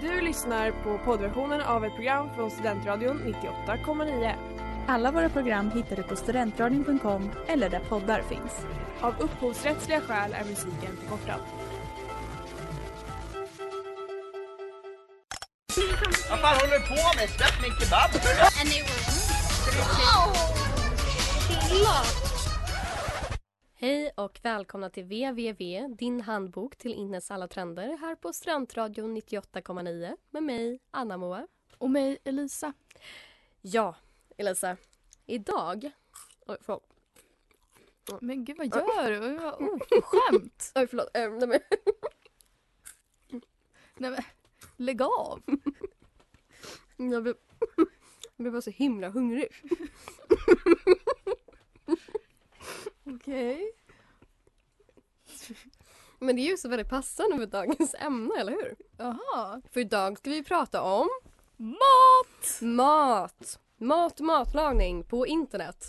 Du lyssnar på poddversionen av ett program från Studentradion 98,9. Alla våra program hittar du på studentradion.com eller där poddar finns. Av upphovsrättsliga skäl är musiken förkortad. Vad fan håller du på med? Släpp min kebab! Hej och välkomna till www, din handbok till Innes alla trender här på Studentradion 98,9 med mig, Anna Moa. Och mig, Elisa. Ja, Elisa. Idag... Oj, förlåt. Men gud, vad gör du? Vad oförskämt. Oj, förlåt. Äh, nej, men, Nej men, lägg av. jag, blev, jag blev bara så himla hungrig. Okej. Men det är ju så väldigt passande för dagens ämne, eller hur? Jaha. För idag ska vi prata om Mat! mat. Mat och matlagning på internet.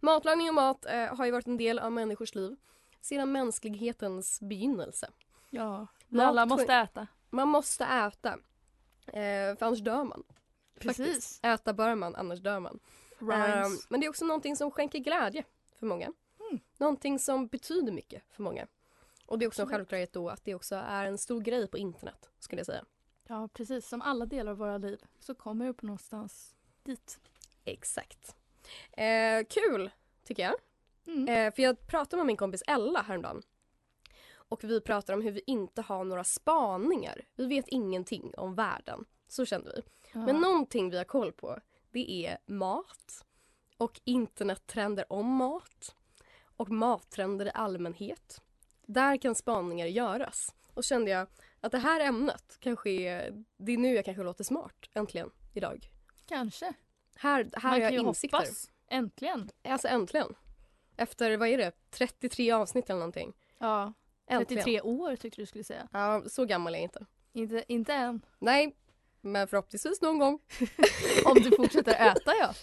Matlagning och mat eh, har ju varit en del av människors liv sedan mänsklighetens begynnelse. Ja, Mat alla måste äta. Man måste äta, eh, för annars dör man. Precis. Faktiskt. Äta bör man, annars dör man. Ehm, men det är också någonting som skänker glädje för många. Mm. Någonting som betyder mycket för många. Och det är också en självklarhet då att det också är en stor grej på internet, skulle jag säga. Ja, precis. Som alla delar av våra liv så kommer vi på någonstans dit. Exakt. Eh, kul, tycker jag. Mm. Eh, för jag pratade med min kompis Ella häromdagen. Och vi pratade om hur vi inte har några spaningar. Vi vet ingenting om världen. Så kände vi. Ja. Men någonting vi har koll på, det är mat. Och internettrender om mat. Och mattrender i allmänhet. Där kan spaningar göras. Och kände jag att det här ämnet kanske är, det är nu jag kanske låter smart, äntligen, idag. Kanske. Här, här har Man jag kan ju insikter. hoppas. Äntligen. Alltså äntligen. Efter, vad är det, 33 avsnitt eller någonting. Ja, Äntligen. 33 år tyckte du skulle säga. Ja, så gammal är jag inte. Inte, inte än. Nej, men förhoppningsvis någon gång. Om du fortsätter äta ja.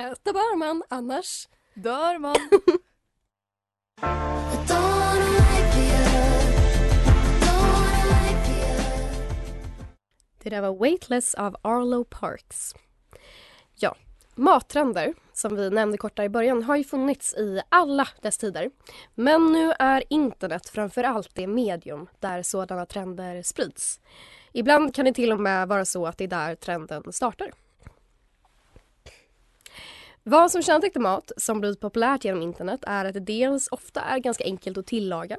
Äta bör man, annars. Dör man. Det där var Weightless av Arlo Parks. Ja, mattrender, som vi nämnde kort där i början, har ju funnits i alla dess tider. Men nu är internet framför allt det medium där sådana trender sprids. Ibland kan det till och med vara så att det är där trenden startar. Vad som kännetecknar mat som blivit populärt genom internet är att det dels ofta är ganska enkelt att tillaga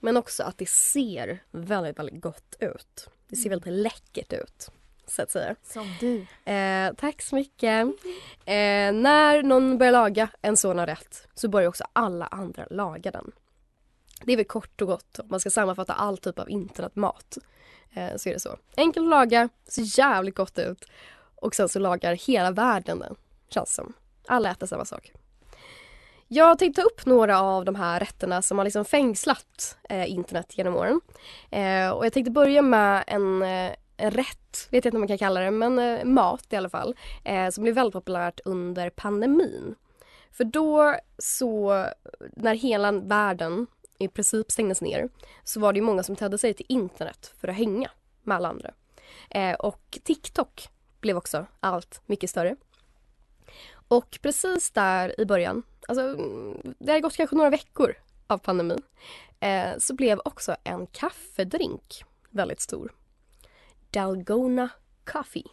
men också att det ser väldigt, väldigt gott ut. Det ser väldigt läckert ut, så att säga. Som du. Eh, tack så mycket. Eh, när någon börjar laga en sådan rätt så börjar också alla andra laga den. Det är väl kort och gott om man ska sammanfatta all typ av internetmat. Eh, så är det så. Enkelt att laga, ser jävligt gott ut och sen så lagar hela världen den, känns som. Alla äter samma sak. Jag tänkte ta upp några av de här rätterna som har liksom fängslat eh, internet genom åren. Eh, och jag tänkte börja med en, eh, en rätt, vet jag inte om man kan kalla det, men eh, mat i alla fall, eh, som blev väldigt populärt under pandemin. För då så, när hela världen i princip stängdes ner, så var det ju många som tedde sig till internet för att hänga med alla andra. Eh, och TikTok blev också allt mycket större. Och precis där i början, alltså det har gått kanske några veckor av pandemin, eh, så blev också en kaffedrink väldigt stor. Dalgona Coffee.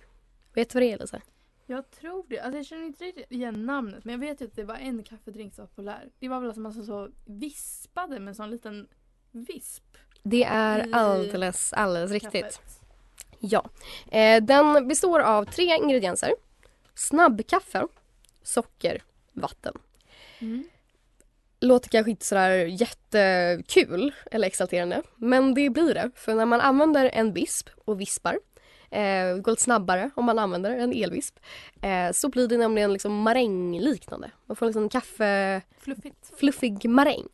Vet du vad det är Lisa? Jag tror det. Alltså jag känner inte riktigt igen namnet men jag vet ju att det var en kaffedrink som var populär. Det var väl att man så, vispade med en sån liten visp. Det är alldeles, alldeles riktigt. kaffet. Ja. Eh, den består av tre ingredienser. Snabbkaffe, socker, vatten. Mm. Låter kanske inte sådär jättekul eller exalterande. Men det blir det. För när man använder en visp och vispar eh, går lite snabbare om man använder en elvisp. Eh, så blir det nämligen liksom marängliknande. Man får liksom kaffe Fluffigt. fluffig maräng.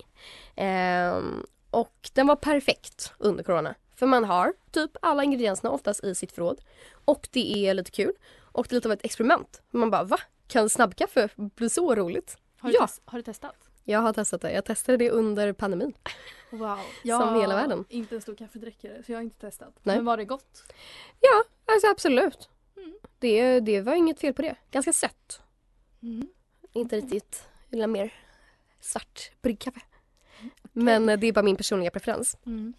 Ehm, och den var perfekt under corona. För man har typ alla ingredienserna oftast i sitt förråd. Och det är lite kul. Och det är lite av ett experiment. Man bara va? Kan snabbkaffe bli så roligt? Har du, Ja. har du testat? Jag har testat det. Jag testade det under pandemin. Wow. Som hela världen. inte en stor kaffedrickare så jag har inte testat. Nej. Men var det gott? Ja, alltså absolut. Mm. Det, det var inget fel på det. Ganska sött. Mm. Inte riktigt, jag mer svart bryggkaffe. Men eh, det är bara min personliga preferens. Mm.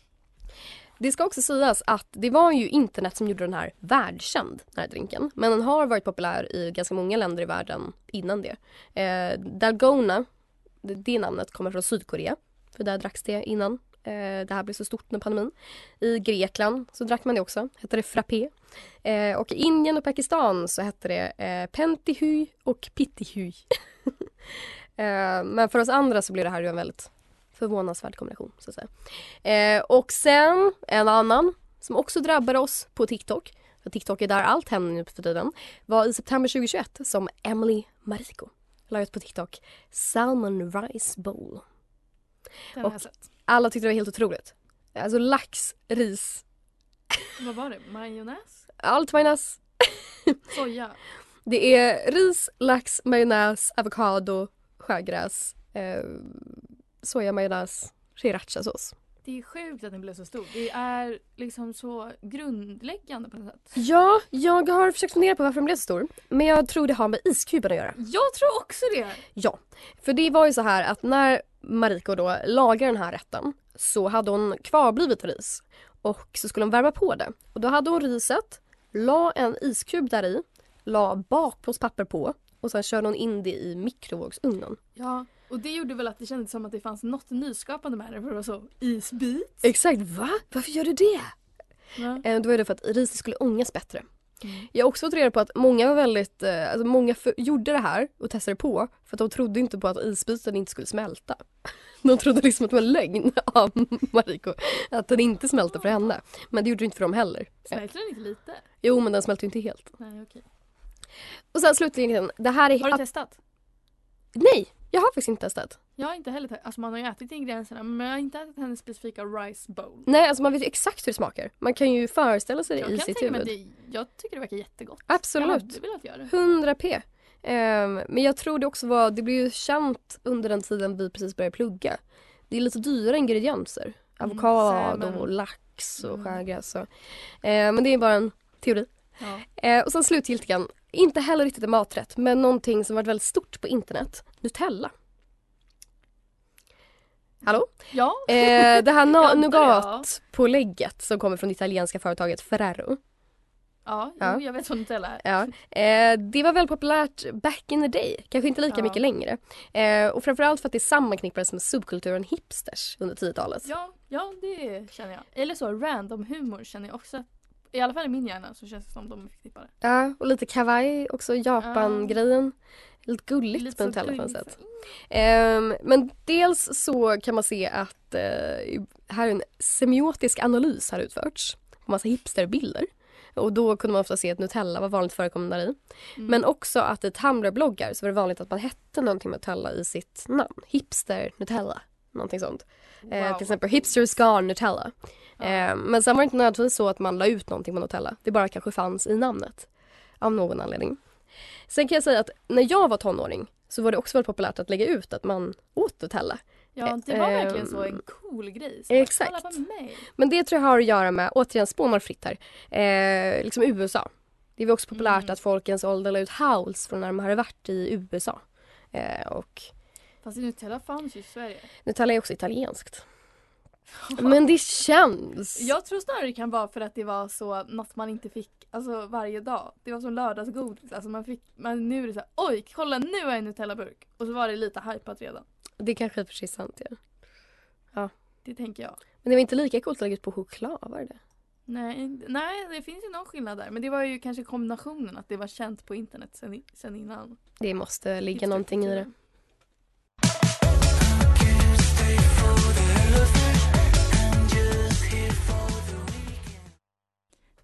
Det ska också sägas att det var ju internet som gjorde den här världskänd, den här drinken. Men den har varit populär i ganska många länder i världen innan det. Eh, Dalgona, det, det namnet kommer från Sydkorea. För där dracks det innan. Eh, det här blev så stort under pandemin. I Grekland så drack man det också, hette det frappé. Eh, och i Indien och Pakistan så hette det eh, pentihy och pittihuy. eh, men för oss andra så blev det här ju en väldigt förvånansvärd kombination. Så att säga. Eh, och sen en annan som också drabbade oss på TikTok, för TikTok är där allt händer nu för tiden, var i september 2021 som Emily Mariko la ut på TikTok Salmon Rice Bowl. Den har Och- jag sett. Alla tyckte det var helt otroligt. Alltså lax, ris, Vad var det? Majonnäs? allt majonnäs. Soja? Det är ris, lax, majonnäs, avokado, sjögräs, eh, sojamajonnäs, srirachasås. Det är sjukt att den blev så stor. Det är liksom så grundläggande på något sätt. Ja, jag har försökt fundera på varför den blev så stor. Men jag tror det har med iskuben att göra. Jag tror också det! Ja, för det var ju så här att när Mariko då lagade den här rätten så hade hon kvarblivet ris och så skulle hon värma på det. Och då hade hon riset, la en iskub där i, la bakplåtspapper på och sen körde hon in det i mikrovågsugnen. Ja, och det gjorde väl att det kändes som att det fanns något nyskapande med det för det var så isbit. Exakt, va? Varför gör du det? Ja. Eh, Då var det för att riset skulle ångas bättre. Mm. Jag har också fått reda på att många var väldigt, eh, alltså många för, gjorde det här och testade på för att de trodde inte på att isbiten inte skulle smälta. De trodde liksom att det var lögn av Mariko att den inte smälte för henne. Men det gjorde det inte för dem heller. Smälter den inte lite? Jo men den smälte ju inte helt. Nej okej. Och sen slutligen, det här är... Har du testat? Nej, jag har faktiskt inte testat. Jag har inte heller testat. Alltså man har ju ätit ingredienserna men jag har inte ätit hennes specifika rice bowl. Nej, alltså man vet ju exakt hur det smakar. Man kan ju föreställa sig det Jag i kan sitt tänka mig huvud. att det, jag tycker det verkar jättegott. Absolut. Jag hade velat göra det. 100 p. Ehm, men jag tror det också var, det blev ju känt under den tiden vi precis började plugga. Det är lite dyra ingredienser. Mm, Avokado salmon. och lax och Mm. sjögräs. Och, eh, men det är bara en teori. Ja. Eh, och sen slutgiltigen, inte heller riktigt en maträtt men någonting som varit väldigt stort på internet. Nutella. Hallå? Ja. Eh, det här na- nougatpålägget som kommer från det italienska företaget Ferrero. Ja, Ja. Jo, jag vet vad Nutella är. Ja, eh, det var väldigt populärt back in the day, kanske inte lika Ja. mycket längre. Eh, och framförallt för att det sammanknippades med subkulturen hipsters under 10-talet. Ja, ja, det känner jag. Eller så random humor känner jag också. I alla fall i min hjärna så känns det som de är förknippade. Ja, och lite kawaii också, Japan-grejen. Lite gulligt Lite på på något gulligt, sätt. Ehm, men dels så kan man se att eh, här är en semiotisk analys har utförts på massa hipsterbilder. Och då kunde man ofta se att Nutella var vanligt förekommande där i. Mm. Men också att i Tumblr-bloggar så var det vanligt att man hette någonting Nutella i sitt namn. Hipster Nutella. Någonting sånt. Eh, Wow. till exempel Hipster Scar Nutella. Eh, men sen var det inte nödvändigtvis så att man la ut någonting på Nutella. Det bara kanske fanns i namnet. Av någon anledning. Sen kan jag säga att när jag var tonåring så var det också väldigt populärt att lägga ut att man åt Nutella. Ja, det var Ehm, verkligen så en cool grej. Så exakt. Men det tror jag har att göra med, återigen spånar fritt här, eh, liksom USA. Det var också populärt Mm. att folk i ens ålder la ut howls från när de hade varit i USA. Eh, och Fast Nutella fanns ju i Sverige. Nutella är också italienskt. Men det känns. Jag tror snarare det kan vara för att det var så något man inte fick alltså, varje dag. Det var som lördagsgodis. Alltså man fick, man, nu är det så här, oj kolla nu har jag en Nutella-burk. Och så var det lite hypat redan. Det kanske är för sig sant. Ja. Det tänker jag. Men det var inte lika coolt att lägga ut på choklad, var det Nej, nej, det finns ju någon skillnad där. Men det var ju kanske kombinationen att det var känt på internet sen, sen innan. Det måste ligga någonting i det.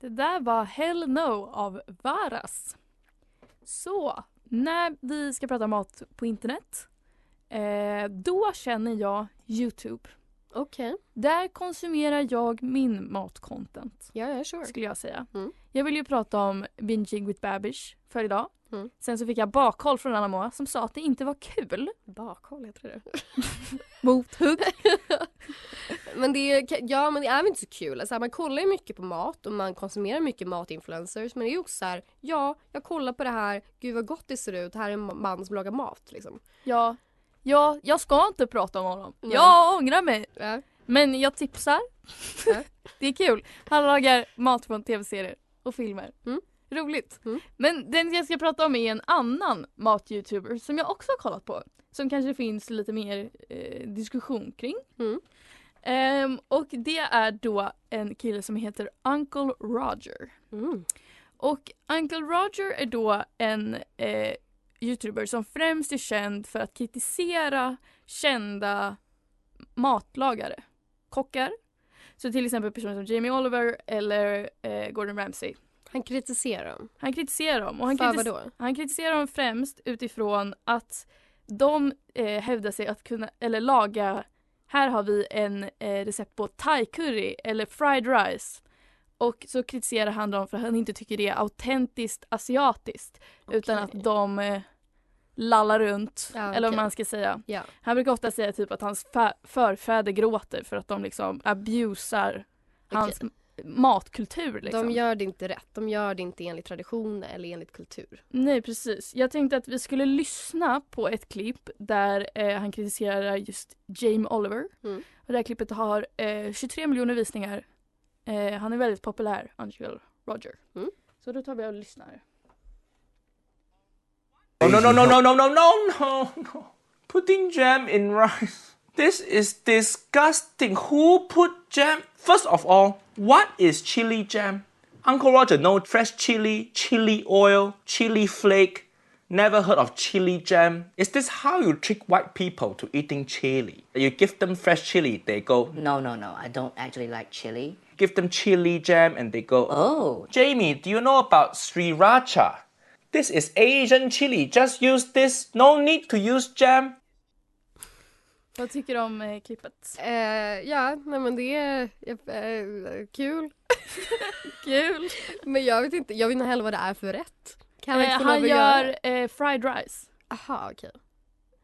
Det där var Hell No av Varas. Så, när vi ska prata mat på internet, eh, då känner jag Youtube. Okej. Där konsumerar jag min matcontent, Ja, ja, sure. skulle jag säga. Mm. Jag vill ju prata om Binging with Babish för idag. Mm. Sen så fick jag bakhåll från Anna Moa som sa att det inte var kul. Bakhåll heter det. Mothugg. Men det är, ja men det är väl inte så kul. Alltså, man kollar ju mycket på mat och man konsumerar mycket matinfluencers. Men det är ju också så här, ja jag kollar på det här, gud vad gott det ser ut, här är en man som lagar mat liksom. Ja, ja, jag ska inte prata om honom. Nej. Jag ångrar mig. Ja. Men jag tipsar. Ja. det är kul. Han lagar mat från tv-serier och filmer. Mm. Roligt. Mm. Men den jag ska prata om är en annan mat-youtuber som jag också har kollat på. Som kanske finns lite mer eh, diskussion kring. Mm. Ehm, och det är då en kille som heter Uncle Roger. Mm. Och Uncle Roger är då en eh, youtuber som främst är känd för att kritisera kända matlagare, kockar. Så till exempel personer som Jamie Oliver eller eh, Gordon Ramsay. Han kritiserar dem. Han kritiserar dem. Och han, För kritis- vadå? han kritiserar dem främst utifrån att de eh, hävdar sig att kunna, eller laga, här har vi en eh, recept på thai curry eller fried rice. Och så kritiserar han dem för att han inte tycker det är autentiskt asiatiskt. Utan Okej. att de eh, lallar runt, Ja, eller vad man ska säga. Ja. Han brukar ofta säga typ att hans förfäder gråter för att de liksom abusar hans m- matkultur. Liksom. De gör det inte rätt. De gör det inte enligt tradition eller enligt kultur. Nej precis. Jag tänkte att vi skulle lyssna på ett klipp där eh, han kritiserar just Jamie Oliver. Mm. Och det här klippet har eh, 23 miljoner visningar. Eh, han är väldigt populär, Uncle Roger. Mm. Så då tar vi och lyssnar. No, no, no, no, no, no, no, no, no. Putting jam in rice. This is disgusting. Who put jam? First of all, what is chili jam? Uncle Roger, no fresh chili, chili oil, chili flake. Never heard of chili jam. Is this how you trick white people to eating chili? You give them fresh chili, they go, No, no, no. I don't actually like chili. give them chili jam, and they go, Oh, Jamie, do you know about sriracha? This is Asian chili. Just use this. No need to use jam. Vad tycker du om eh, klippet? Eh, ja, nej men det är eh, kul. Kul! Men jag vet inte, jag vet inte heller vad det är för rätt. Kan Eh, han gör eh, fried rice. Aha, okej.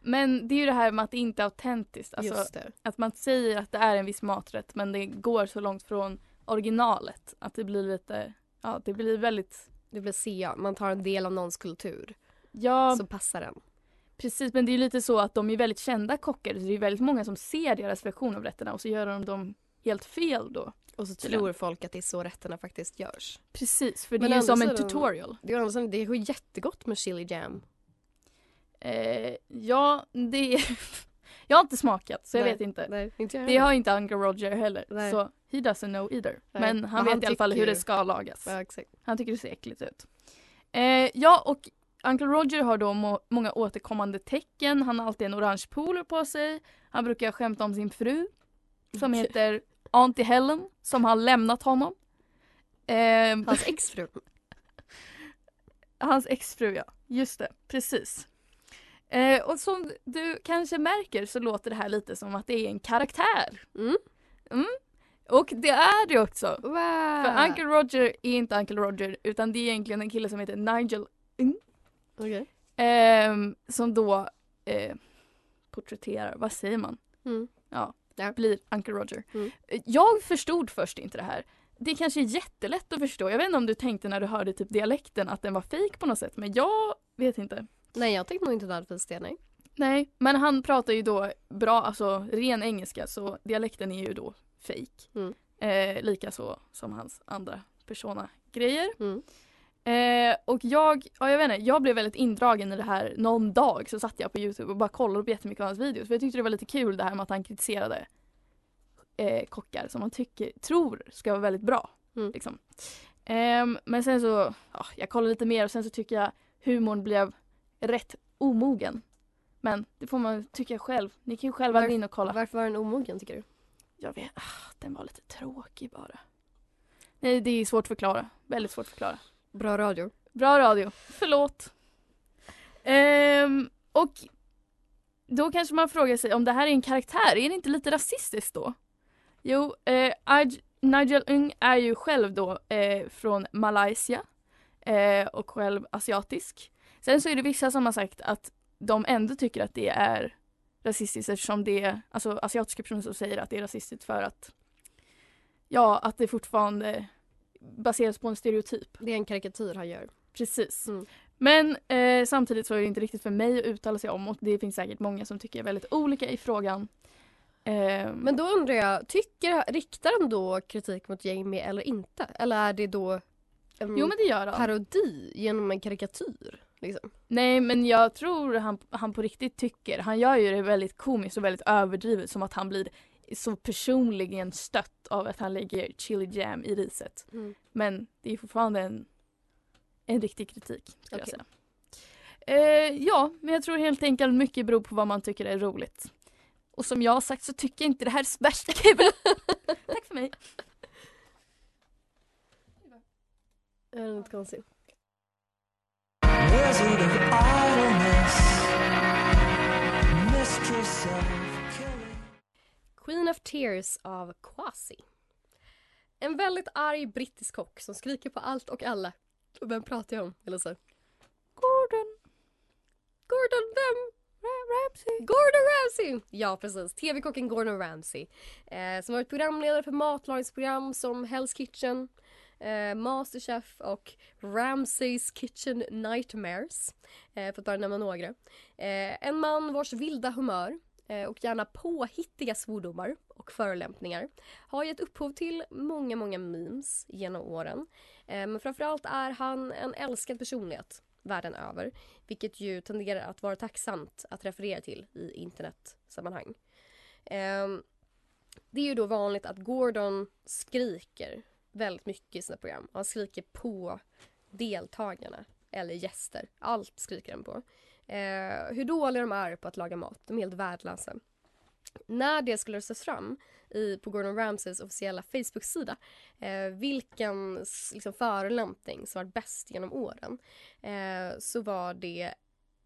Men det är ju det här med att det inte är autentiskt. Alltså, att man säger att det är en viss maträtt men det går så långt från originalet att det blir lite, ja det blir väldigt, Det blir sea. Man tar en del av någons kultur. ja Så passar den. Precis men det är lite så att de är väldigt kända kockar så det är väldigt många som ser deras version av rätterna och så gör de dem helt fel då. Och så tror folk att det är så rätterna faktiskt görs. Precis för det Men är ju som en sidan- tutorial. Det är, det är ju jättegott med chili jam. Eh, ja, det är, jag har inte smakat så jag Nej, vet inte. Nej, inte jag Det har inte Uncle Roger heller Nej. så he doesn't know either. Men men han vet han i alla fall hur det ska lagas. Ja. Han tycker det ser äckligt ut. Eh, ja, och Uncle Roger har då må- många återkommande tecken. Han har alltid en orange polo på sig. Han brukar skämta om sin fru som heter Auntie Helen som har lämnat honom. Eh, Hans exfru. hans exfru ja, just det, precis. Eh, och som du kanske märker så låter det här lite som att det är en karaktär. Mm. Och det är det också. Wow. För Uncle Roger är inte Uncle Roger utan det är egentligen en kille som heter Nigel Okej. Ehm, som då eh, porträtterar, vad säger man? Mm. Ja, Ja. blir Uncle Roger. Mm. Eh, Jag förstod först inte det här. Det kanske är jättelätt att förstå. Jag vet inte om du tänkte när du hörde typ dialekten att den var fake på något sätt men jag vet inte. Nej, jag tänkte nog inte nödvändigtvis det, nej. Nej, men han pratar ju då bra, alltså ren engelska så dialekten är ju då fake. Mm. Eh, lika så som hans andra persona-grejer. Mm. Eh, och jag, ja, jag vet inte, jag blev väldigt indragen i det här någon dag så satt jag på Youtube och bara kollade på jättemycket av hans videos för jag tyckte det var lite kul det här med att han kritiserade eh, kockar som han tycker, tror ska vara väldigt bra. Mm. Liksom. Ehm, men sen så, ja, jag kollade lite mer och sen så tycker jag humorn blev rätt omogen. Men det får man tycka själv. Ni kan ju själva Varf- gå in och kolla. Varför var den omogen tycker du? Jag vet, ah, den var lite tråkig bara. Nej, det är svårt att förklara. Väldigt svårt att förklara. Bra radio. Bra radio. Förlåt. Ehm, och då kanske man frågar sig om det här är en karaktär, är det inte lite rasistiskt då? Jo, eh, Aj- Nigel Ung är ju själv då eh, från Malaysia eh, och själv asiatisk. Sen så är det vissa som har sagt att de ändå tycker att det är rasistiskt eftersom det är alltså, asiatiska personer som säger att det är rasistiskt för att ja, att det fortfarande baseras på en stereotyp. Det är en karikatyr han gör. Precis. Mm. Men eh, samtidigt så är det inte riktigt för mig att uttala sig om och det finns säkert många som tycker väldigt olika i frågan. Eh, Men då undrar jag, tycker, riktar han då kritik mot Jamie eller inte? Eller är det då en jo men det gör han. parodi genom en karikatyr? Liksom? Nej men jag tror han, han på riktigt tycker, han gör ju det väldigt komiskt och väldigt överdrivet som att han blir så personligen stött av att han lägger chili jam i riset. Mm. Men det är fortfarande en, en riktig kritik skulle Okej. jag säga. Eh, ja, men jag tror helt enkelt mycket beror på vad man tycker är roligt. Och som jag har sagt så tycker jag inte det här är så värsta kul. Tack för mig. Är det något konstigt? Tears av Kwasi. En väldigt arg brittisk kock som skriker på allt och alla. Och vem pratar jag om, Elisa? Gordon Gordon vem? Ramsay. Gordon Ramsay! Ja, precis. TV-kocken Gordon Ramsay. Eh, som varit programledare för matlagningsprogram som Hell's Kitchen, eh, Masterchef och Ramsays Kitchen Nightmares. Eh, för att bara nämna några. Eh, en man vars vilda humör Eh, och gärna påhittiga svordomar och förolämpningar har gett upphov till många, många memes genom åren. Eh, men framförallt är han en älskad personlighet världen över. Vilket ju tenderar att vara tacksamt att referera till i internetsammanhang. Eh, det är ju då vanligt att Gordon skriker väldigt mycket i sina program. Han skriker på deltagarna eller gäster. Allt skriker han på. Eh, hur dåliga de är på att laga mat. De är helt värdelösa. När det skulle röstas fram i, på Gordon Ramsays officiella Facebook-sida eh, vilken liksom, förolämpning som var bäst genom åren eh, så var det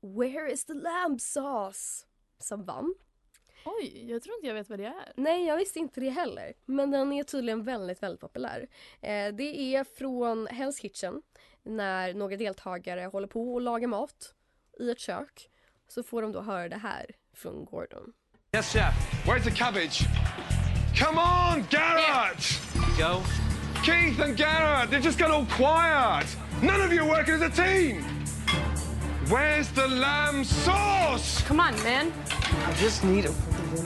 Where is the lamb sauce? som vann. Oj, jag tror inte jag vet vad det är. Nej, jag visste inte det heller. Men den är tydligen väldigt, väldigt populär. Eh, det är från Hell's Kitchen när några deltagare håller på att laga mat i ett kök. Så får de då höra det här från Gordon. Yes, chef. Where's the cabbage? Come on, Garrett! Go. Keith and Garrett, they've just got all quiet. None of you are working as a team. Where's the lamb sauce? Come on, man. I just need a...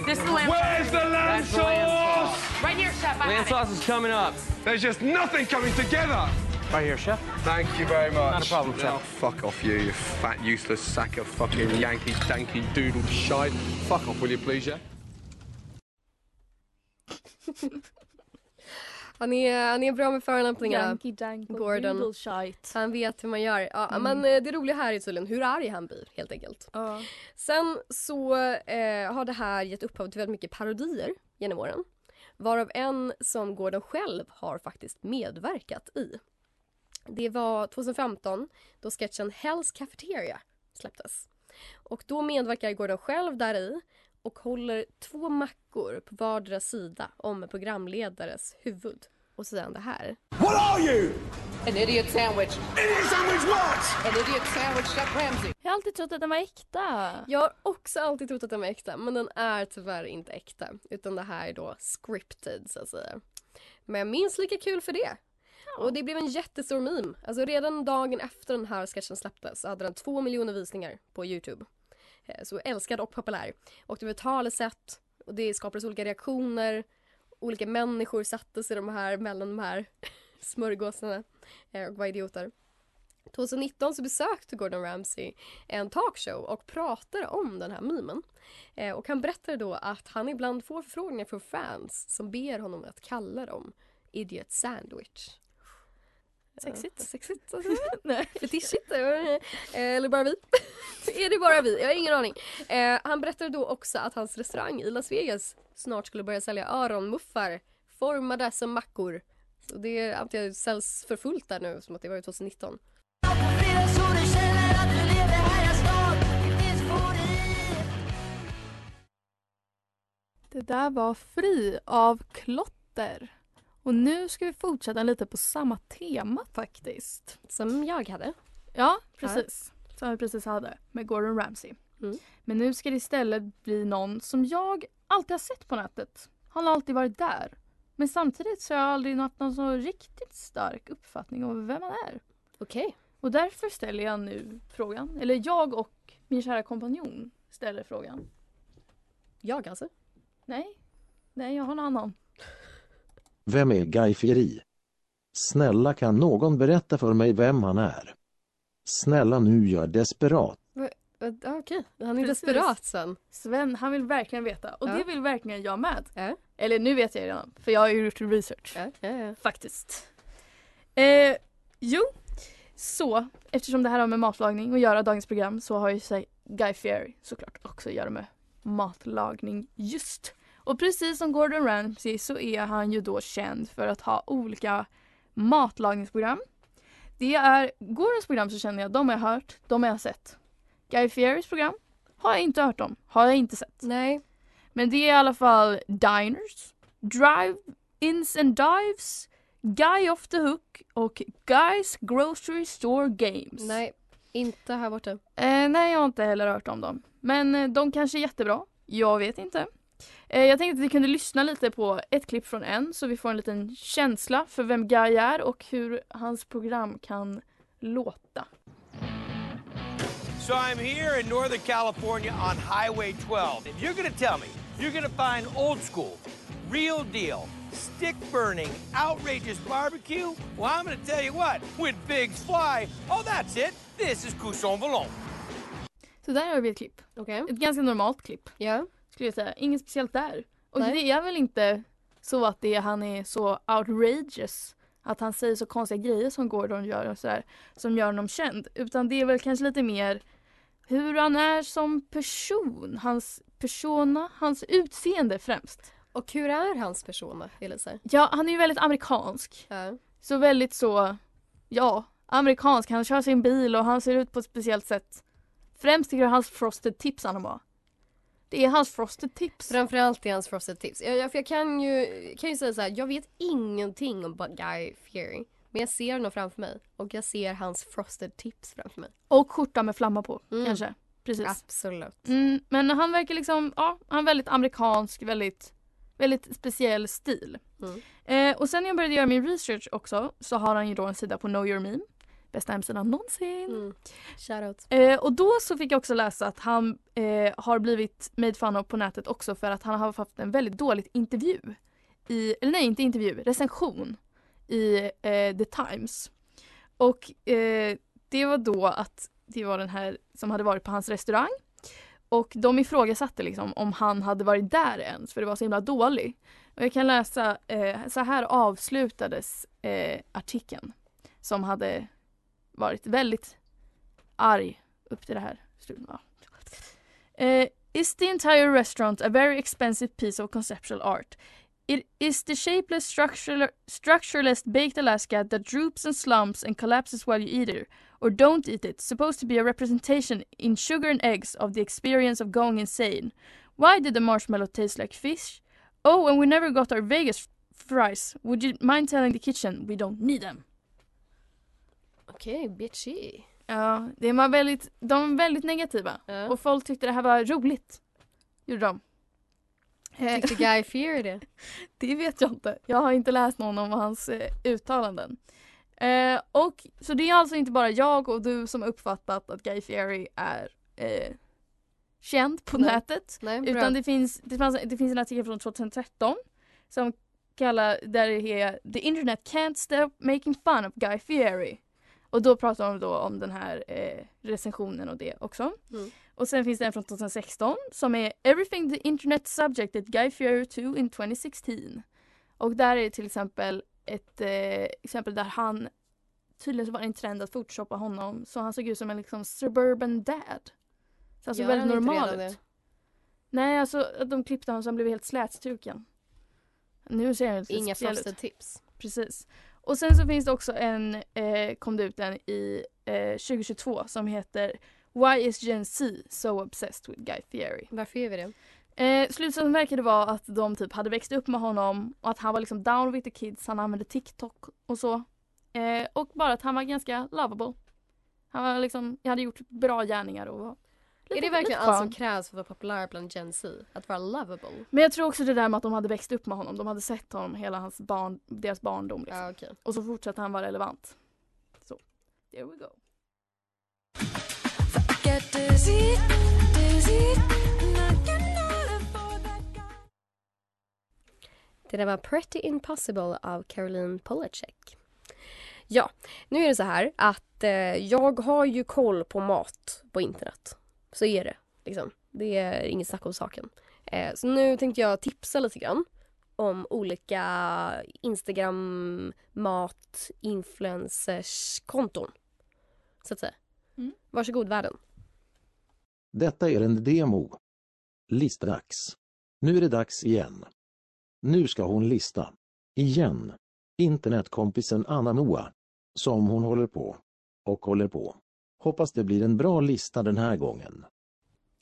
This is the lamb. Where's the lamb the lamb sauce? Right here, chef. I Lamb have it. sauce is coming up. There's just nothing coming together. Right here, chef. Thank you very much. Not a problem, chef. fuck off, you, you fat, useless sack of fucking Yankee danky doodle shite. Fuck off, will you please, yeah? Han är, han är bra med och Gordon. Han vet hur man gör. Ja, Men eh, det roliga här är tydligen hur arg han blir helt enkelt. Ja. Sen så eh, har det här gett upphov till väldigt mycket parodier genom åren. Varav en som Gordon själv har faktiskt medverkat i. Det var 2015 då sketchen Hell's Cafeteria släpptes. Och då medverkar Gordon själv där i och håller två mackor på vardera sida om en programledares huvud. Och så säger han det här. What are you? An idiot sandwich. Idiot sandwich what? An idiot sandwich, Chef Ramsay. Jag har alltid trott att den var äkta. Jag har också alltid trott att den var äkta men den är tyvärr inte äkta. Utan det här är då scripted så att säga. Men minst lika kul för det. Och det blev en jättestor meme. Alltså redan dagen efter den här sketchen släpptes så hade den två miljoner visningar på Youtube. Eh, så älskad och populär. Och det var talesätt och det skapades olika reaktioner. Olika människor satte sig de här mellan de här smörgåsarna eh, och var idioter. 2019 så besökte Gordon Ramsay en talkshow och pratade om den här memen. Eh, och han berättade då att han ibland får förfrågningar från fans som ber honom att kalla dem Idiot Sandwich. Sexigt. Sexigt. Nej. Fetischigt. eh, Eller bara vi? är det bara vi? Jag har ingen aning. Eh, han berättade då också att hans restaurang i Las Vegas snart skulle börja sälja öronmuffar formade som mackor. Så det antar jag säljs för fullt där nu som att det var ju 2019. Det där var Fri av Klotter. Och nu ska vi fortsätta lite på samma tema faktiskt. Som jag hade. Ja, precis. som vi precis hade med Gordon Ramsay. Mm. Men nu ska det istället bli någon som jag alltid har sett på nätet. Han har alltid varit där. Men samtidigt så har jag aldrig haft någon så riktigt stark uppfattning om vem han är. Okej. Och därför ställer jag nu frågan. Eller jag och min kära kompanjon ställer frågan. Jag alltså? Nej, nej jag har en annan. Vem är Guy Fieri? Snälla kan någon berätta för mig vem han är? Snälla nu, jag är desperat. Okej, han är Precis. desperat sen. Sven, han vill verkligen veta. Och Ja. det vill verkligen jag med. Ja. Eller nu vet jag redan, för jag har ju gjort research. Ja, ja, ja. Faktiskt. Eh, jo, så eftersom det här har med matlagning att göra dagens program så har ju sig Guy Fieri såklart också att göra med matlagning just. Och precis som Gordon Ramsay så är han ju då känd för att ha olika matlagningsprogram. Det är Gordons program så känner jag, de har jag hört, de har jag sett. Guy Fieris program har jag inte hört om, har jag inte sett. Nej. Men det är i alla fall Diners, Drive-Ins and Dives, Guy Off the Hook och Guys Grocery Store Games. Nej, inte här borta. Eh, nej, jag har inte heller hört om dem. Men eh, de kanske är jättebra. Jag vet inte. Eh, jag tänkte att vi kunde lyssna lite på ett klipp från en så vi får en liten känsla för vem Guy är och hur hans program kan låta. So I'm here in Northern California on Highway 12. If you're gonna tell me you're gonna find old school, real deal, stick burning, outrageous barbecue, well, I'm gonna tell you what, when pigs fly, oh, that's it. This is Cousson Vallon. Så där har vi ett klipp. Okej. Ett ganska normalt klipp. Ja. Skulle jag säga. Inget speciellt där. Och Nej. det är väl inte så att det, han är så outrageous. Att han säger så konstiga grejer som Gordon gör och sådär. Som gör honom känd. Utan det är väl kanske lite mer hur han är som person. Hans persona, hans utseende främst. Och hur är hans persona, Elisa? Ja, han är ju väldigt amerikansk. Ja. Så väldigt så, ja, amerikansk. Han kör sin bil och han ser ut på ett speciellt sätt. Främst tycker jag hans frosted tips han har. Det är hans frosted tips. Framförallt är hans frosted tips. Jag, för jag kan ju, kan ju säga så här, jag vet ingenting om Guy Fieri. Men jag ser honom framför mig och jag ser hans frosted tips framför mig. Och skjorta med flammar på, Mm. kanske. Precis. Absolut. Mm, men han verkar liksom, ja, han är väldigt amerikansk, väldigt, väldigt speciell stil. Mm. Eh, och sen när jag började göra min research också så har han ju då en sida på Know Your Meme. Bästa hemsidan någonsin. Mm. Shoutout. Eh, och då så fick jag också läsa att han eh, har blivit made fun av på nätet också för att han har haft en väldigt dåligt intervju. I, eller nej, inte intervju, recension i eh, The Times. Och eh, det var då att det var den här som hade varit på hans restaurang. Och de ifrågasatte liksom om han hade varit där ens för det var så himla dålig. Och jag kan läsa, eh, så här avslutades eh, artikeln. Som hade varit väldigt arg upp till det här. Eh, is the entire restaurant a very expensive piece of conceptual art? It is the shapeless, structureless baked Alaska that droops and slumps and collapses while you eat it, or don't eat it, supposed to be a representation in sugar and eggs of the experience of going insane. Why did the marshmallow taste like fish? Oh, and we never got our Vegas fries. Would you mind telling the kitchen we don't need them? Okej, bitchy. Ja, det var väldigt, de var väldigt negativa. Ja. Och folk tyckte det här var roligt. Gjorde de. Eh, Tyckte Guy Fieri det? det vet jag inte. Jag har inte läst någon om hans eh, uttalanden. Eh, och Så det är alltså inte bara jag och du som uppfattat att Guy Fieri är eh, känd på Nej. nätet. Nej. Utan det finns, det, fanns, det finns en artikel från 2013 som kallar, där det är The internet can't stop making fun of Guy Fieri. Och då pratar de då om den här eh, recensionen och det också. Mm. Och sen finns det en från 2016 som är Everything the internet subjected Guy Fieri to in 2016. Och där är det till exempel ett eh, exempel där han tydligen så var det en trend att photoshoppa honom så han såg ut som en liksom suburban dad. Så alltså Gör väldigt han inte normal ut. Nej, alltså de klippte honom så han blev helt slätstruken. Nu ser han lite Inga ut. tips. Precis. Och sen så finns det också en, eh, kom det ut en i eh, 2022 som heter Why is Gen Z so obsessed with Guy Fieri? Varför gör vi det? Eh, slutsatsen verkade vara att de typ hade växt upp med honom och att han var liksom down with the kids, han använde TikTok och så. Eh, och bara att han var ganska lovable. Han var liksom, hade gjort bra gärningar och var Är det verkligen allt som krävs för att vara populär bland Gen Z? Att vara lovable? Men jag tror också det där med att de hade växt upp med honom. De hade sett honom hela hans barn, deras barndom. Liksom. Ja, okej. Och så fortsatte han vara relevant. Så, there we go. Det där var Pretty Impossible av Caroline Polachek. Ja, nu är det så här att eh, jag har ju koll på mat på internet. Så är det. Liksom. Det är inget snack om saken. Eh, så nu tänkte jag tipsa lite grann om olika Instagram mat influencers konton. Så att säga. Mm. Varsågod världen. Detta är en demo. Listdags. Nu är det dags igen. Nu ska hon lista. Igen. Internetkompisen Anna Moa. Som hon håller på. Och håller på. Hoppas det blir en bra lista den här gången.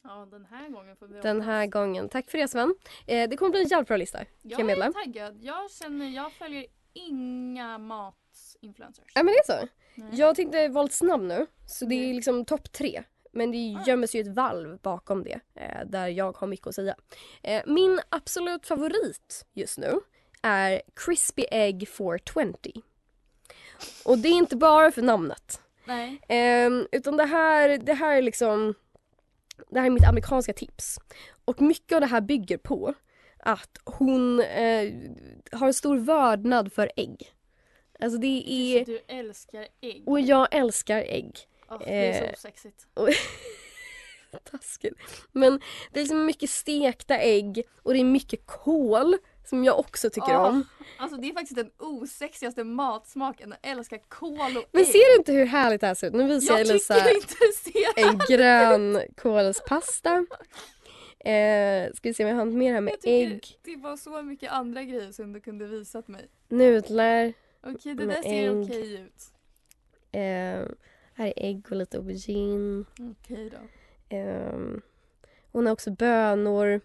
Ja, den här gången får vi Den här gången. Tack för det Sven. Eh, det kommer bli en jävligt bra lista. Kan jag Jag är taggad. Jag känner, jag följer inga matinfluencers. Ja men det är så. Nej. Jag tänkte vara lite snabb nu. Så det är liksom topp tre. Men det gömmer sig ju ett valv bakom det. Eh, där jag har mycket att säga. Eh, min absolut favorit just nu är Crispy Egg 420. Och det är inte bara för namnet. Nej. Ehm, utan det här, det här är liksom Det här är mitt amerikanska tips. Och mycket av det här bygger på att hon eh, har en stor vördnad för ägg. Alltså det är... Du älskar ägg. Och jag älskar ägg. Åh, det är Eh, så sexigt. och- Taskigt. Men det är liksom mycket stekta ägg och det är mycket kål som jag också tycker Åh, om. Alltså det är faktiskt den osexigaste matsmaken. Jag älskar kål och Men ägg. ser du inte hur härligt det här ser ut? Nu visar jag, Jag Elisa det en grön kålspasta. Eh, ska vi se om jag har något mer här med Jag ägg, Det var så mycket andra grejer som du kunde visat mig. nudlar. Okej, det Med där ser ägg. okej ut. Eh, här är ägg och lite aubergine. Okej då. Ehm, hon har också bönor.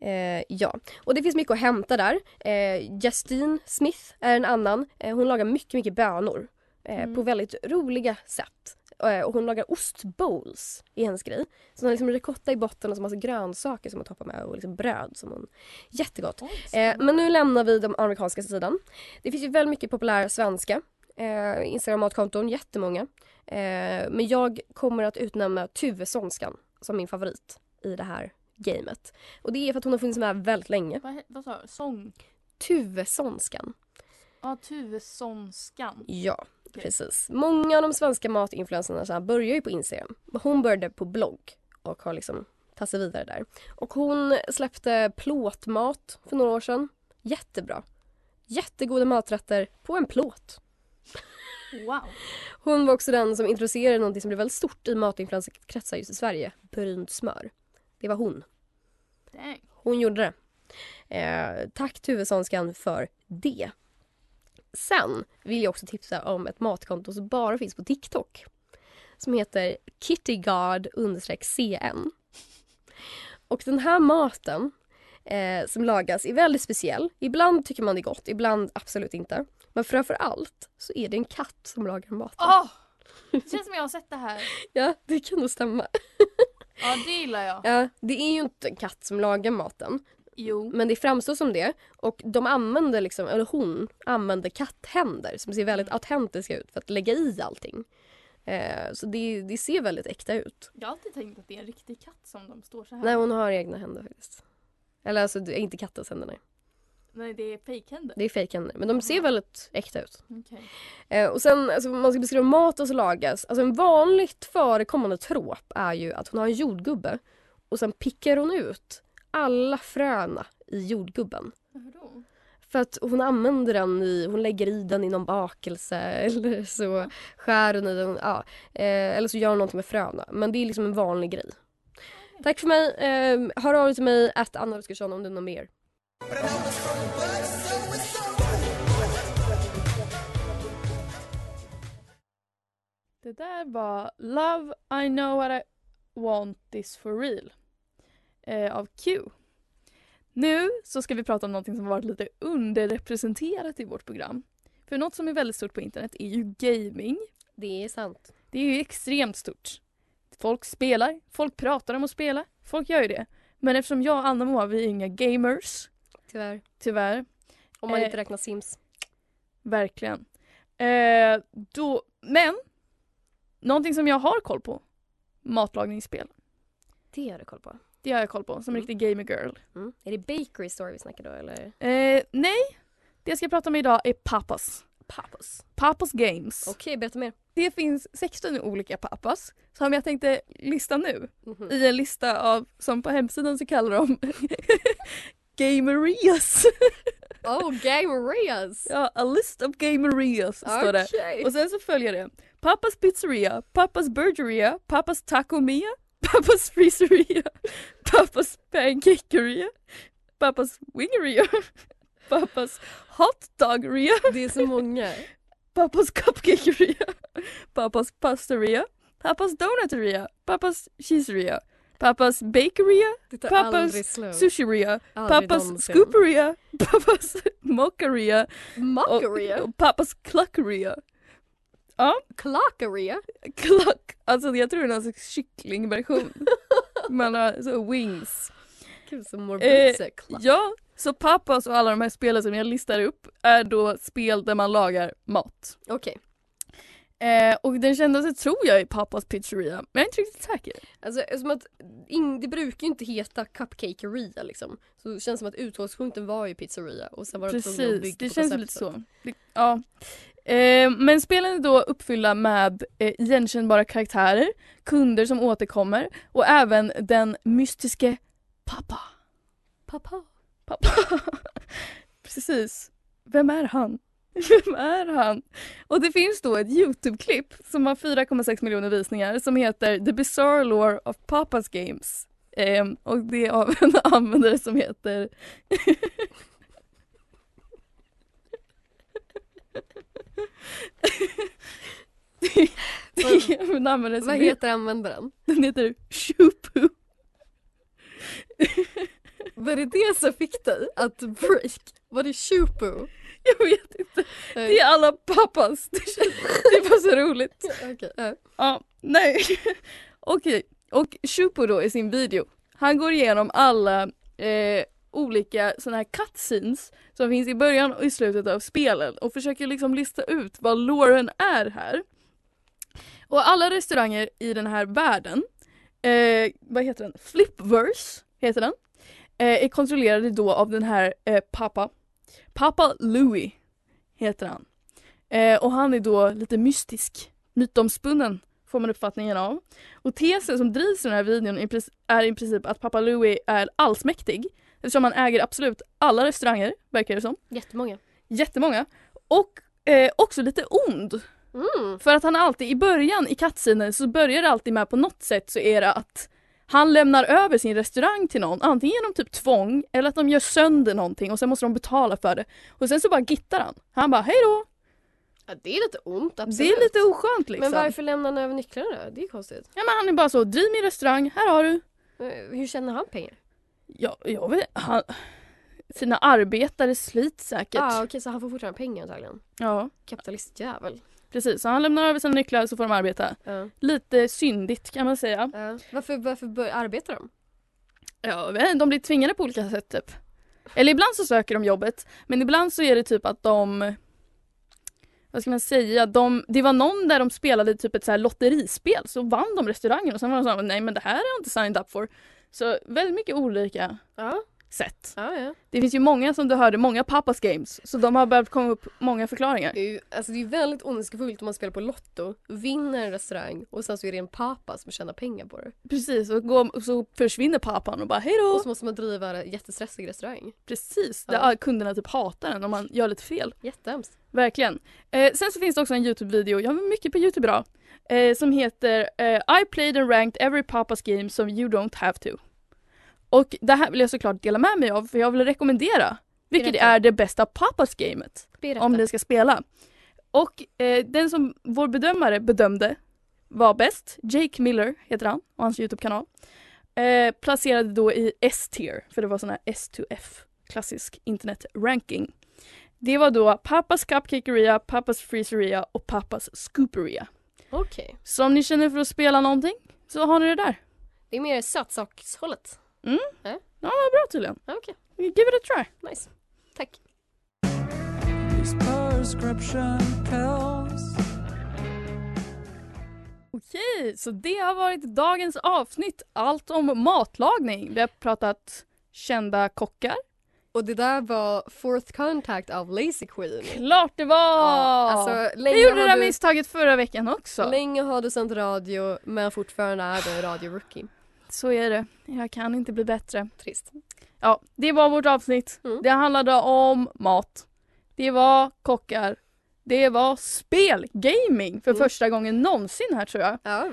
Eh, ja, och det finns mycket att hämta där. Eh, Justine Smith är en annan. Eh, hon lagar mycket, mycket bönor. Eh, Mm. På väldigt roliga sätt. Eh, och hon lagar ostbowls i hennes grej. Så hon har liksom ricotta i botten och så massa grönsaker som hon toppar med och liksom bröd som hon... Jättegott. Eh, men nu lämnar vi den amerikanska sidan. Det finns ju väldigt mycket populära svenska eh, Instagram-matkonton, jättemånga. Eh, men jag kommer att utnämna Tuvesonskan som min favorit i det här gamet. Och det är för att hon har funnits med väldigt länge. Vad, vad sa du? Sång? Tuvesonskan. Ja, Tuvesonskan. Ja, precis. Många av de svenska matinfluencerna här börjar ju på Instagram. Hon började på blogg och har liksom tagit sig vidare där. Och hon släppte plåtmat för några år sedan. Jättebra. Jättegoda maträtter på en plåt. Wow. Hon var också den som introducerade något som blev väldigt stort i matinfluencerkretsar just i Sverige. Brynt smör. Det var hon. Dang. Hon gjorde det. Eh, tack Tuvesonskan för det. Sen vill jag också tipsa om ett matkonto som bara finns på TikTok. Som heter kittygard cn. Och den här maten eh, som lagas är väldigt speciell. Ibland tycker man det är gott, ibland absolut inte. Men framför allt så är det en katt som lagar maten. Åh! Det känns som jag har sett det här. Ja, det kan nog stämma. Ja, det gillar jag. Ja, det är ju inte en katt som lagar maten. Jo. Men det framstår som det. Och de använder liksom, eller hon använder katthänder som ser väldigt autentiska ut för att lägga i allting. Eh, så det, det ser väldigt äkta ut. Jag har alltid tänkt att det är en riktig katt som de står så här. Nej, hon har egna händer faktiskt. Eller alltså, inte kattens händer nej. Nej, det är fejkhänder. Det är fejkhänder. Men de ser väldigt äkta ut. Okej. Eh, och sen, alltså, om man ska beskriva maten som lagas. Alltså en vanligt förekommande trop är ju att hon har en jordgubbe och sen pickar hon ut alla fröna i jordgubben. Varför då? För att hon använder den i, hon lägger i den i någon bakelse eller så skär hon i den, ja. Eh, eller så gör hon någonting med fröna. Men det är liksom en vanlig grej. Tack för mig. Eh, hör av dig till mig, att Anna Oskarsson om du har något mer. Det där var Love I know what I want this for real eh, av Q. Nu så ska vi prata om någonting som varit lite underrepresenterat i vårt program. För något som är väldigt stort på internet är ju gaming. Det är sant. Det är ju extremt stort. Folk spelar, folk pratar om att spela, folk gör ju det. Men eftersom jag och Anna Moa, vi är inga gamers, Tyvärr. tyvärr. Om man Eh, inte räknar Sims. Verkligen. Eh, då, men, någonting som jag har koll på, matlagningsspel. Det har du koll på. Det har jag koll på, som Mm. riktig gamer girl. Mm. Är det Bakery Store vi snackar då eller? Eh, nej, det jag ska prata om idag är Papas. Papas. Papas Games. Okej, berätta mer. Det finns 16 olika Papas som jag tänkte lista nu Mhm. i en lista av, som på hemsidan så kallar de Gamerias. Oh, Gamerias! ja, a list of Gamerias står det. Okej. Och sen så följer det Papas Pizzeria, Papas Burgeria, Papas Taco Mia, Papas Freezeria, Papas Pancakeria, Papas Wingeria, Papas Hot Doggeria, Det är så många. Papas Cupcakeria, Papas Pasteria, Papas Donuteria, Papas Cheeseria, Papas Bakeria, slut. Sushiria, någonsin. Scooperia, Papas Mocharia Mockeria? och, och Papas Cluckeria. Ja, Klockeria? Cluck, alltså jag tror det är någon slags kycklingversion. Man har så wings. Gud så mår Eh, Ja, så Papas och alla de här spelen som jag listar upp är då spel där man lagar mat. Okej. Eh, och den kändaste tror jag är Papas Pizzeria, men jag är inte riktigt säker. Alltså som att in, det brukar ju inte heta cupcakeria liksom. Så det känns som att utgångspunkten var ju pizzeria och sen var det tvungna att Precis, det känns lite så. Det, ja. Eh, men spelen är då uppfyllda med eh, igenkännbara karaktärer, kunder som återkommer och även den mystiske pappa. Pappa. Pappa. Precis. Vem är han? Vem är han? Och det finns då ett Youtube-klipp som har 4,6 miljoner visningar som heter The Bizarre Lore of Papas Games. Ehm, och det är av en användare som heter det är en användare som Vad heter användaren? Den heter Shupu. Var det det som fick dig att break? Var det Chupu? Jag vet inte. Det är alla pappas. Det, det var så roligt. Okej. ja. Ja, nej. Okej, och Shupo då i sin video, han går igenom alla eh, olika sådana här cutscenes som finns i början och i slutet av spelen och försöker liksom lista ut vad loren är här. Och alla restauranger i den här världen, eh, vad heter den? Flipverse heter den. Eh, är kontrollerade då av den här eh, pappa. Pappa Louis heter han. Eh, och han är då lite mystisk, mytomspunnen får man uppfattningen av. Och tesen som drivs i den här videon är, i princip att pappa Louis är allsmäktig eftersom han äger absolut alla restauranger, verkar det som. Jättemånga. Jättemånga. Och eh, också lite ond. Mm. För att han alltid i början i cutscenen så börjar det alltid med på något sätt så är det att han lämnar över sin restaurang till någon, antingen genom typ tvång eller att de gör sönder någonting och sen måste de betala för det. Och sen så bara gittar han. Han bara hej då. Ja, det är lite ont absolut. Det är lite oskönt liksom. Men varför lämnar han över nycklarna då? Det är konstigt. Ja men han är bara så, driv min restaurang, här har du. Eh, Hur tjänar han pengar? Ja, jag vet han, Sina arbetare slits säkert. Ja ah, okej så han får fortfarande pengar antagligen. Ja, Kapitalistjävel. Precis. Så han lämnar över sina nycklar så får de arbeta. Ja. Lite syndigt kan man säga. Ja. Varför, varför arbetar de? Ja, de blir tvingade på olika sätt typ. Eller ibland så söker de jobbet, men ibland så är det typ att de vad ska man säga, de, det var någon där de spelade typ ett så här lotterispel så vann de restaurangen och sen var de så här, nej men det här har jag inte signed up for. Så väldigt mycket olika Ja. Sätt. Ja, ja. Det finns ju många som du hörde, många pappas games, så de har börjat komma upp många förklaringar. Det är ju alltså det är väldigt ondskefullt om man spelar på Lotto, vinner en restaurang och sen så är det en pappa som tjänar pengar på det. Precis, och, går, och så försvinner pappan och bara hej då. Och så måste man driva en jättestressig restaurang. Precis, Ja. där kunderna typ hatar en om man gör lite fel. Jättehemskt. Verkligen. Eh, sen så finns det också en Youtube-video, jag har mycket på Youtube idag, eh, som heter eh, I played and ranked every Papas game so you don't have to. Och det här vill jag såklart dela med mig av för jag vill rekommendera vilket Berätta. är det bästa Papas-gamet om ni ska spela. Och eh, den som vår bedömare bedömde var bäst, Jake Miller heter han och hans Youtube-kanal. Eh, placerade då i S-tier, för det var sån här S2F, klassisk internet-ranking. Det var då Pappas Cupcakeria, Pappas Freezeria och Pappas Scooperia. Okej. Så om ni känner för att spela någonting så har ni det där. Det är mer sötsakshållet. Mm. Ja. Ja, vad bra tydligen. Ja, Okej, Give it a try. nice. Tack. Okej, så det har varit dagens avsnitt. Allt om matlagning. Vi har pratat kända kockar. Och det där var Fourth Contact av Lazy Queen. Klart det var! Ja, alltså, jag gjorde det där du- misstaget förra veckan också. Länge har du sänt radio men fortfarande är du en radio-rookie. Så är det. Jag kan inte bli bättre. Trist. Ja, det var vårt avsnitt. Mm. Det handlade om mat. Det var kockar. Det var spel, gaming för Mm. första gången någonsin här tror jag. Ja,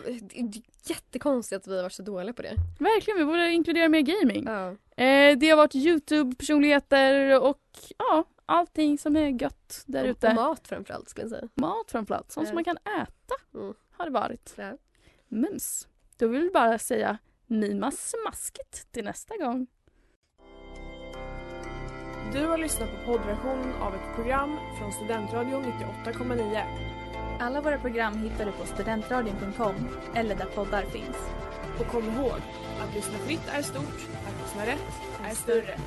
jättekonstigt att vi har varit så dåliga på det. Verkligen, vi borde inkludera mer gaming. Ja. Eh, det har varit Youtube-personligheter och ja, allting som är gött där ute. Och mat framförallt skulle jag säga. Mat framförallt, sånt som Ja. man kan äta Mm. har det varit. Ja. Mums. Då vill vi bara säga mima smaskigt till nästa gång. Du har lyssnat på poddversionen av ett program från Studentradion 98,9. Alla våra program hittar du på studentradion.com eller där poddar finns. Och kom ihåg, att lyssna fritt är stort, att lyssna rätt är större.